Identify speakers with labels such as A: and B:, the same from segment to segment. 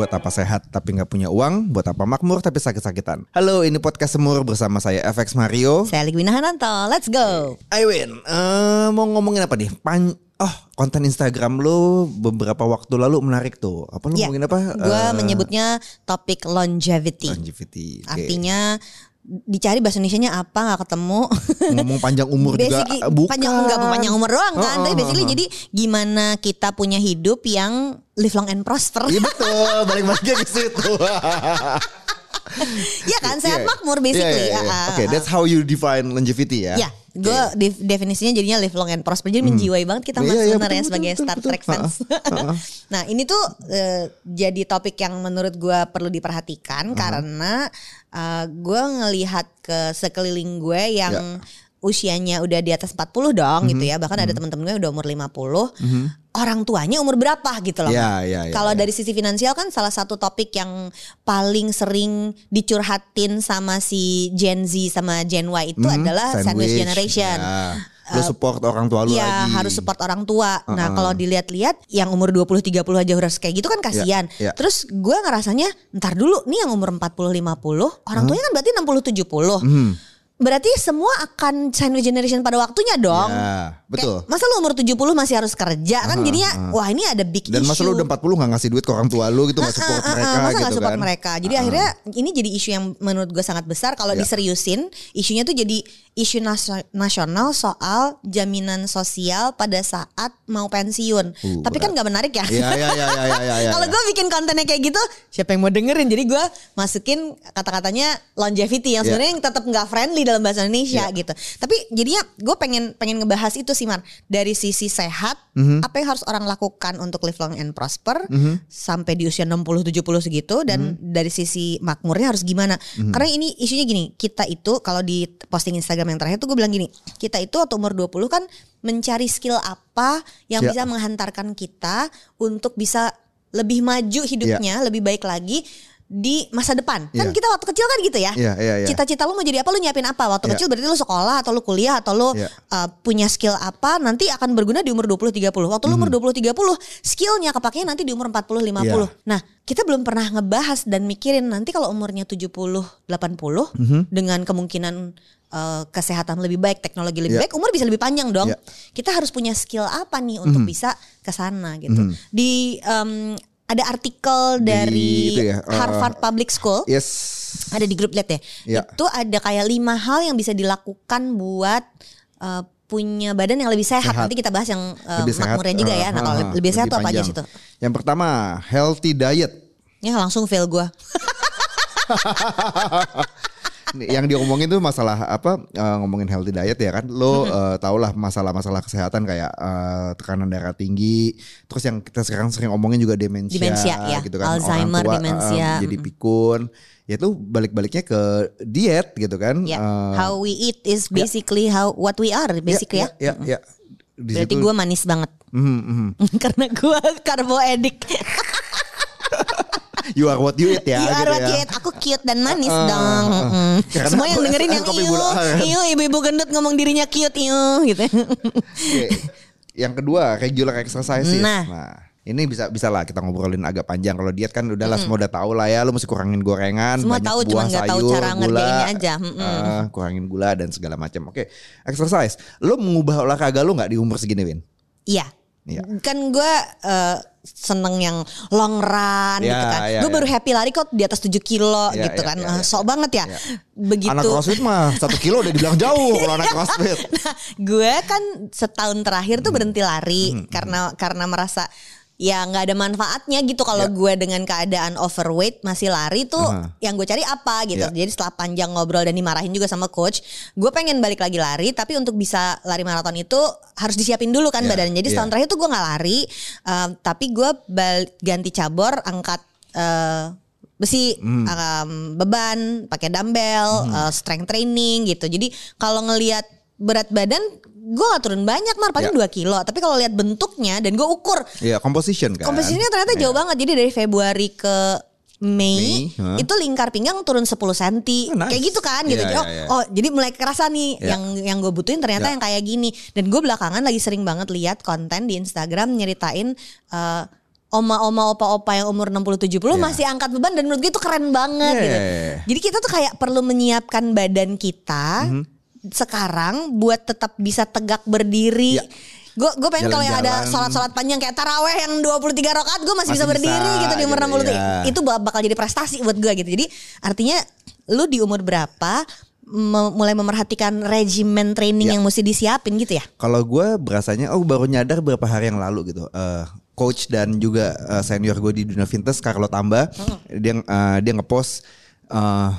A: Buat apa sehat tapi nggak punya uang? Buat apa makmur tapi sakit-sakitan? Halo, ini podcast Semur bersama saya FX Mario.
B: Saya Ligwina Hananto. Let's go.
A: Aiwin, eh, mau ngomongin apa nih? Pan Oh, konten Instagram lo beberapa waktu lalu menarik tuh. Apa lo
B: Ya,
A: ngomongin apa?
B: Gue
A: Eh,
B: menyebutnya topik longevity.
A: longevity. Oke.
B: Artinya dicari bahasa Indonesia-nya apa nggak ketemu.
A: ngomong panjang umur juga
B: Basically,
A: eh, bukan.
B: panjang enggak panjang umur doang kan.
A: Oh,
B: Tapi
A: oh,
B: basically
A: oh, oh.
B: jadi gimana kita punya hidup yang live long and prosper.
A: Iya betul, balik-balik ke situ.
B: Iya kan, sehat
A: Iya.
B: makmur basically.
A: iya, iya.
B: Ah, ah,
A: Oke,
B: ah.
A: that's how you define longevity ya.
B: Ya, gue definisinya jadinya live long and prosper. Jadi menjiwai banget kita
A: Iya,
B: mas
A: iya,
B: sebenarnya
A: betul,
B: sebagai
A: betul,
B: Star
A: betul,
B: Trek
A: betul.
B: fans. nah ini tuh eh, jadi topik yang menurut gue perlu diperhatikan karena gue ngelihat ke sekeliling gue yang
A: Ya.
B: usianya udah di atas 40 dong
A: Mhm.
B: gitu ya. Bahkan ada temen-temen gue udah umur 50. Orang tuanya umur berapa gitu loh.
A: Iya, iya, iya,
B: Kalau
A: iya.
B: dari sisi finansial kan salah satu topik yang paling sering dicurhatin sama si Gen Z sama Gen Y itu
A: Mhm,
B: adalah sandwich, generation.
A: Ya. Lu support orang tua lu
B: Iya
A: lagi.
B: harus support orang tua. Nah kalau dilihat-lihat yang umur 20-30 aja harus kayak gitu kan kasihan.
A: Iya, iya.
B: Terus gue ngerasanya ntar dulu nih yang umur 40-50 orang tuanya kan berarti 60-70.
A: Hmm.
B: Berarti semua akan sandwich generation pada waktunya dong.
A: Ya, betul.
B: Kayak, masa lu umur 70 masih harus kerja kan jadinya wah ini ada big
A: Dan
B: issue.
A: masa lu udah 40 gak ngasih duit ke orang tua lu gitu gak support
B: ah,
A: mereka
B: masa
A: gitu
B: nggak support
A: kan.
B: mereka. Jadi akhirnya ini jadi isu yang menurut gue sangat besar kalau
A: Ya.
B: diseriusin. Isunya tuh jadi isu nasional soal jaminan sosial pada saat mau pensiun.
A: Uh,
B: Tapi kan
A: berat.
B: nggak menarik ya.
A: Iya iya iya iya iya iya.
B: Kalau gue bikin kontennya kayak gitu, siapa yang mau dengerin? Jadi gue masukin kata-katanya longevity yang
A: Ya.
B: sebenarnya yang tetap nggak friendly dalam bahasa Indonesia
A: Ya.
B: gitu. Tapi jadinya gue pengen pengen ngebahas itu sih Mar. Dari sisi sehat,
A: Mhm.
B: apa yang harus orang lakukan untuk live long and prosper sampai di usia 60-70 segitu dan
A: Mhm.
B: dari sisi makmurnya harus gimana? Karena ini isunya gini, kita itu kalau di posting Instagram yang terakhir tuh gue bilang gini, kita itu waktu umur 20 kan mencari skill apa yang
A: Ya.
B: bisa menghantarkan kita untuk bisa lebih maju hidupnya, lebih baik lagi di masa depan. Kan
A: Ya.
B: kita waktu kecil kan gitu ya.
A: Iya, iya, iya.
B: Cita-cita lu mau jadi apa? Lu nyiapin apa? Waktu
A: Ya.
B: kecil berarti lu sekolah atau lu kuliah atau lu
A: Ya.
B: uh, punya skill apa nanti akan berguna di umur 20 30. Waktu lu
A: Mhm.
B: umur 20 30, skillnya kepakainya nanti di umur 40 50.
A: Ya.
B: Nah, kita belum pernah ngebahas dan mikirin nanti kalau umurnya 70 80
A: Mhm.
B: dengan kemungkinan uh, kesehatan lebih baik, teknologi lebih
A: Ya.
B: baik, umur bisa lebih panjang dong.
A: Ya.
B: Kita harus punya skill apa nih untuk bisa ke sana gitu.
A: Mhm.
B: Di um, ada artikel dari
A: ya, uh,
B: Harvard Public School
A: Yes.
B: ada di grup lihat ya.
A: Ya.
B: Itu ada kayak lima hal yang bisa dilakukan buat uh, punya badan yang lebih sehat.
A: Sehat.
B: Nanti kita bahas yang uh,
A: Lebih sehat.
B: makmurnya juga ya. Nah,
A: Uh,
B: kalau
A: uh,
B: lebih sehat tuh apa aja situ?
A: Yang pertama, healthy diet.
B: Ya langsung fail gua.
A: Nih, yang diomongin tuh masalah apa eh, ngomongin healthy diet ya kan lo eh, tau lah masalah-masalah kesehatan kayak eh, tekanan darah tinggi terus yang kita sekarang sering omongin juga demensia,
B: Demensia, ya.
A: gitu kan
B: Alzheimer,
A: Orang tua,
B: demensia.
A: eh, jadi pikun ya itu balik-baliknya ke diet gitu kan
B: Ya,
A: Eh,
B: how we eat is basically how what we are basically ya.
A: ya, ya, ya. Di
B: Berarti gua manis banget.
A: Mhm, mhm.
B: Karena gua karbo edik.
A: You are what you eat ya
B: you are
A: gitu
B: what
A: ya.
B: you eat. Aku cute dan manis
A: Ah,
B: dong. Mm.
A: Karena
B: Semua yang dengerin yang iu, iu ibu-ibu gendut ngomong dirinya cute iu gitu.
A: Oke. Yang kedua regular exercises.
B: Nah.
A: ini bisa bisa lah kita ngobrolin agak panjang. Kalau diet kan udahlah semua udah tahu lah ya. Lu mesti kurangin gorengan,
B: Semua
A: banyak
B: tahu,
A: buah
B: cuman nggak tahu
A: sayur,
B: cara
A: gula,
B: aja. Mm-mm.
A: eh, kurangin gula dan segala macam. Oke, exercise. Lu mengubah olahraga lu nggak di umur segini, Win?
B: Iya.
A: Iya.
B: Kan gue seneng yang long run
A: Ya,
B: gitu kan.
A: ya,
B: gue
A: ya.
B: baru happy lari kok di atas 7 kilo
A: Ya,
B: gitu
A: ya,
B: kan.
A: ya,
B: Ah,
A: ya,
B: sok banget ya.
A: ya.
B: Begitu.
A: Anak crossfit mah satu kilo udah dibilang jauh kalau anak crossfit.
B: Nah, gue kan setahun terakhir
A: Hmm.
B: tuh berhenti lari karena karena merasa ya nggak ada manfaatnya gitu kalau
A: Ya.
B: gue dengan keadaan overweight masih lari tuh
A: Aha.
B: yang gue cari apa gitu.
A: Ya.
B: Jadi setelah panjang ngobrol dan dimarahin juga sama coach, gue pengen balik lagi lari tapi untuk bisa lari maraton itu harus disiapin dulu kan
A: Ya,
B: badannya. Jadi
A: ya.
B: setahun terakhir tuh gue nggak lari, um, tapi gue ganti cabor angkat eh, besi
A: Hmm.
B: um, beban pakai dumbbell uh, strength training gitu jadi kalau ngelihat berat badan gue gak turun banyak mar paling
A: Ya.
B: 2 kilo tapi kalau lihat bentuknya dan gue ukur
A: Iya, composition kan.
B: komposisinya ternyata jauh banget jadi dari Februari ke Mei,
A: Mei, huh?
B: itu lingkar pinggang turun 10 cm
A: Oh, nice.
B: kayak gitu kan gitu
A: Iya,
B: oh,
A: iya, iya.
B: oh jadi mulai kerasa nih
A: Iya.
B: yang yang gue butuhin ternyata
A: Iya.
B: yang kayak gini dan gue belakangan lagi sering banget lihat konten di Instagram nyeritain eh, oma-oma opa-opa yang umur 60 70
A: Iya.
B: masih angkat beban dan menurut gue itu keren banget
A: Iya,
B: gitu.
A: iya, iya.
B: Jadi kita tuh kayak perlu menyiapkan badan kita
A: Mhm.
B: Sekarang buat tetap bisa tegak berdiri.
A: Iya.
B: Gue gue pengen kalau yang ada sholat-sholat panjang kayak taraweh yang 23 rakaat gue masih, bisa
A: Masih
B: berdiri
A: bisa,
B: gitu di umur
A: gitu,
B: 60 tuh.
A: iya.
B: Itu bak- bakal jadi prestasi buat gue gitu. Jadi artinya lu di umur berapa me- mulai memerhatikan regimen training
A: Iya.
B: yang mesti disiapin gitu ya?
A: Kalau gue berasanya, oh baru nyadar beberapa hari yang lalu gitu. Eh, coach dan juga eh, senior gue di dunia vintage, Carlo Tamba, dia eh, dia ngepost eh,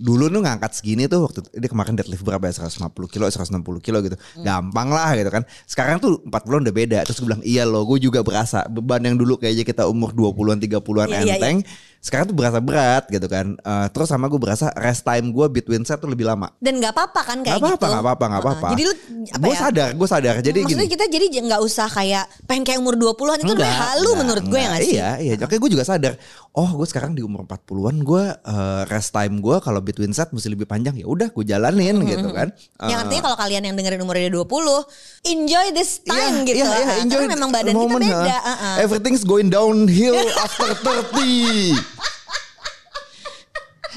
A: dulu tuh ngangkat segini tuh waktu dia kemarin deadlift berapa ya? 150 kilo 160 kilo gitu. Gampang lah gitu kan. Sekarang tuh 40 udah beda. Terus gue bilang iya loh gue juga berasa beban yang dulu kayaknya kita umur 20-an 30-an
B: Iya, iya,
A: enteng sekarang tuh berasa berat gitu kan Eh, terus sama gue berasa rest time gue between set tuh lebih lama
B: Dan nggak apa-apa kan kayak
A: Gak apa-apa,
B: gitu.
A: gak apa-apa, gak apa-apa.
B: Jadi lu apa
A: Gue
B: ya?
A: sadar, gue sadar. Jadi
B: Maksudnya
A: gini.
B: kita jadi nggak usah kayak pengen kayak umur 20-an itu udah halu menurut gue ya
A: enggak.
B: gak sih?
A: Iya, iya. Oke, gue juga sadar. Oh, gue sekarang di umur 40-an, gue eh, rest time gue kalau between set mesti lebih panjang. Ya udah, gue jalanin gitu kan.
B: Yang
A: Eh,
B: artinya kalau kalian yang dengerin umurnya 20 Enjoy this time
A: iya,
B: gitu
A: iya, iya,
B: Karena
A: enjoy
B: memang badan
A: moment,
B: kita beda
A: ha.
B: uh-uh.
A: Everything's going downhill after 30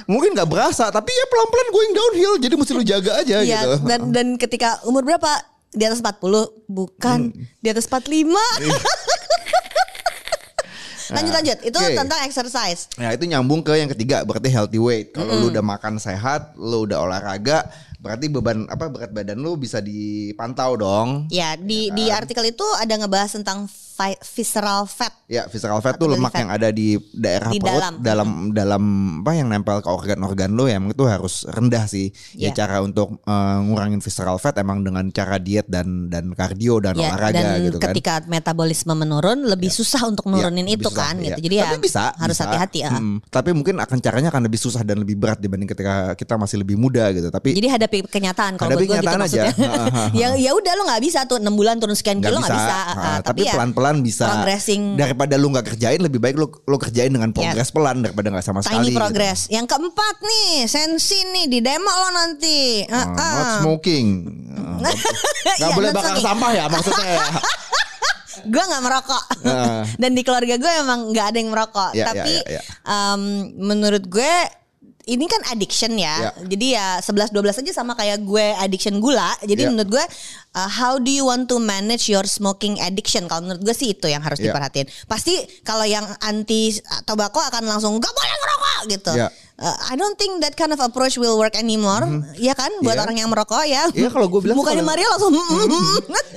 A: Mungkin gak berasa Tapi ya pelan-pelan going downhill Jadi mesti lu jaga aja
B: Iya,
A: gitu
B: dan, dan ketika umur berapa? Di atas 40 Bukan
A: Hmm.
B: Di atas 45 Lanjut lanjut Itu
A: Oke.
B: tentang exercise
A: Nah itu nyambung ke yang ketiga berarti healthy weight. Kalau lu udah makan sehat, lu udah olahraga, berarti beban apa berat badan lu bisa dipantau dong.
B: Ya di di
A: kan?
B: artikel itu ada ngebahas tentang visceral fat
A: Ya, visceral fat tuh lemak
B: belly
A: yang ada di daerah
B: Di
A: perut
B: dalam.
A: dalam dalam apa yang nempel ke organ-organ lu yang itu harus rendah sih. Ya
B: Ya.
A: cara untuk eh, ngurangin visceral fat emang dengan cara diet dan dan kardio dan
B: Ya,
A: olahraga
B: dan
A: gitu kan.
B: ketika metabolisme menurun lebih susah untuk
A: Ya,
B: nurunin
A: lebih
B: itu
A: susah,
B: kan
A: ya.
B: gitu. Jadi ya
A: Tapi bisa,
B: harus
A: bisa.
B: hati-hati ya.
A: Mm, tapi mungkin akan caranya akan lebih susah dan lebih berat dibanding ketika kita masih lebih muda gitu. Tapi
B: Jadi hadapi kenyataan kalau
A: Hadapi
B: buat gue gitu
A: aja.
B: maksudnya. ya ya udah lo nggak bisa tuh 6 bulan turun sekian
A: nggak
B: kilo
A: bisa,
B: nggak bisa.
A: Ah,
B: Ah,
A: tapi
B: ya
A: pelan-pelan bisa.
B: progressing
A: Daripada lu nggak kerjain lebih baik lu lu kerjain dengan progres pelan daripada nggak sama sekali.
B: tiny
A: gitu.
B: progress. Yang keempat nih, sensi nih di demo lo nanti. Ah,
A: Ah,
B: ah.
A: not smoking. Nggak
B: Iya,
A: boleh
B: not
A: bakar
B: smoking.
A: sampah ya maksudnya ya.
B: gue nggak merokok
A: Ah.
B: dan di keluarga gue emang nggak ada yang merokok
A: Ya, ya,
B: tapi
A: ya, ya.
B: em, menurut gue ini kan addiction ya.
A: Ya.
B: Jadi ya 11 12 aja sama kayak gue addiction gula. Jadi
A: Ya.
B: menurut gue uh, how do you want to manage your smoking addiction? Kalau menurut gue sih itu yang harus
A: Ya.
B: diperhatiin. Pasti kalau yang anti tobacco akan langsung gak boleh ngerokok gitu.
A: Ya.
B: Uh, I don't think that kind of approach will work anymore. Ya kan buat
A: Iya.
B: orang yang merokok ya.
A: Iya, kalau gue bilang
B: Mukanya
A: kalau-
B: Maria langsung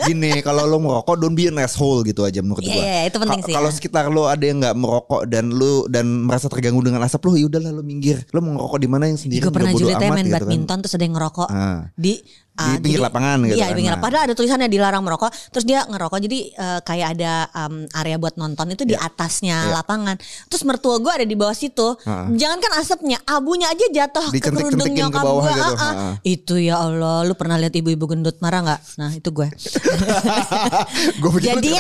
A: Gini kalau lo merokok don't be an asshole gitu aja menurut
B: Iya,
A: gua.
B: iya, itu penting
A: Ka-
B: sih
A: Kalau
B: ya.
A: sekitar lo ada yang nggak merokok dan lo dan merasa terganggu dengan asap lo, ya udahlah lo minggir. Lo mau ngerokok di mana yang sendiri
B: Gue pernah
A: amat
B: main
A: gitu kan.
B: badminton terus ada yang ngerokok
A: Ah.
B: di
A: Di pinggir lapangan gitu
B: Iya, di
A: kan.
B: pinggir
A: Nah.
B: lapangan. Padahal ada tulisannya dilarang merokok. Terus dia ngerokok. Jadi eh, kayak ada um, area buat nonton itu di atasnya
A: Iya.
B: lapangan. Terus mertua gue ada di bawah situ.
A: Ah.
B: Jangan kan asapnya, abunya aja jatuh ke kerudung
A: ke
B: nyokap
A: bawah
B: gue.
A: gitu.
B: Ah, ah. Itu ya Allah, lu pernah lihat ibu-ibu gendut marah nggak? Nah itu gue.
A: gue
B: Jadi-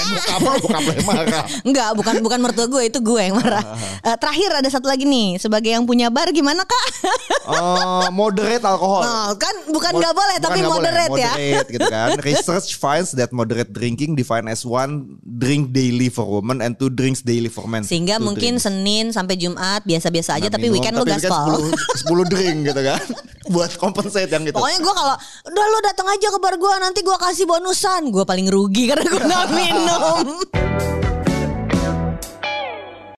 A: marah.
B: Enggak, bukan bukan mertua gue, itu gue yang marah.
A: Ah,
B: Eh, terakhir ada satu lagi nih, sebagai yang punya bar gimana kak?
A: Oh, moderate alkohol.
B: Oh, kan bukan nggak boleh,
A: bukan
B: tapi
A: nggak boleh,
B: moderate ya.
A: Moderate gitu kan. Research finds that moderate drinking defined as one drink daily for women and two drinks daily for men.
B: Sehingga
A: Two
B: mungkin
A: drinks.
B: Senin sampai Jumat biasa-biasa aja
A: Nah,
B: tapi
A: minum,
B: weekend lu
A: tapi
B: gaspol.
A: 10, 10 drink gitu kan. Buat compensate yang gitu.
B: Pokoknya gue kalau udah lu datang aja ke bar gue nanti gue kasih bonusan. Gue paling rugi karena gue nggak minum.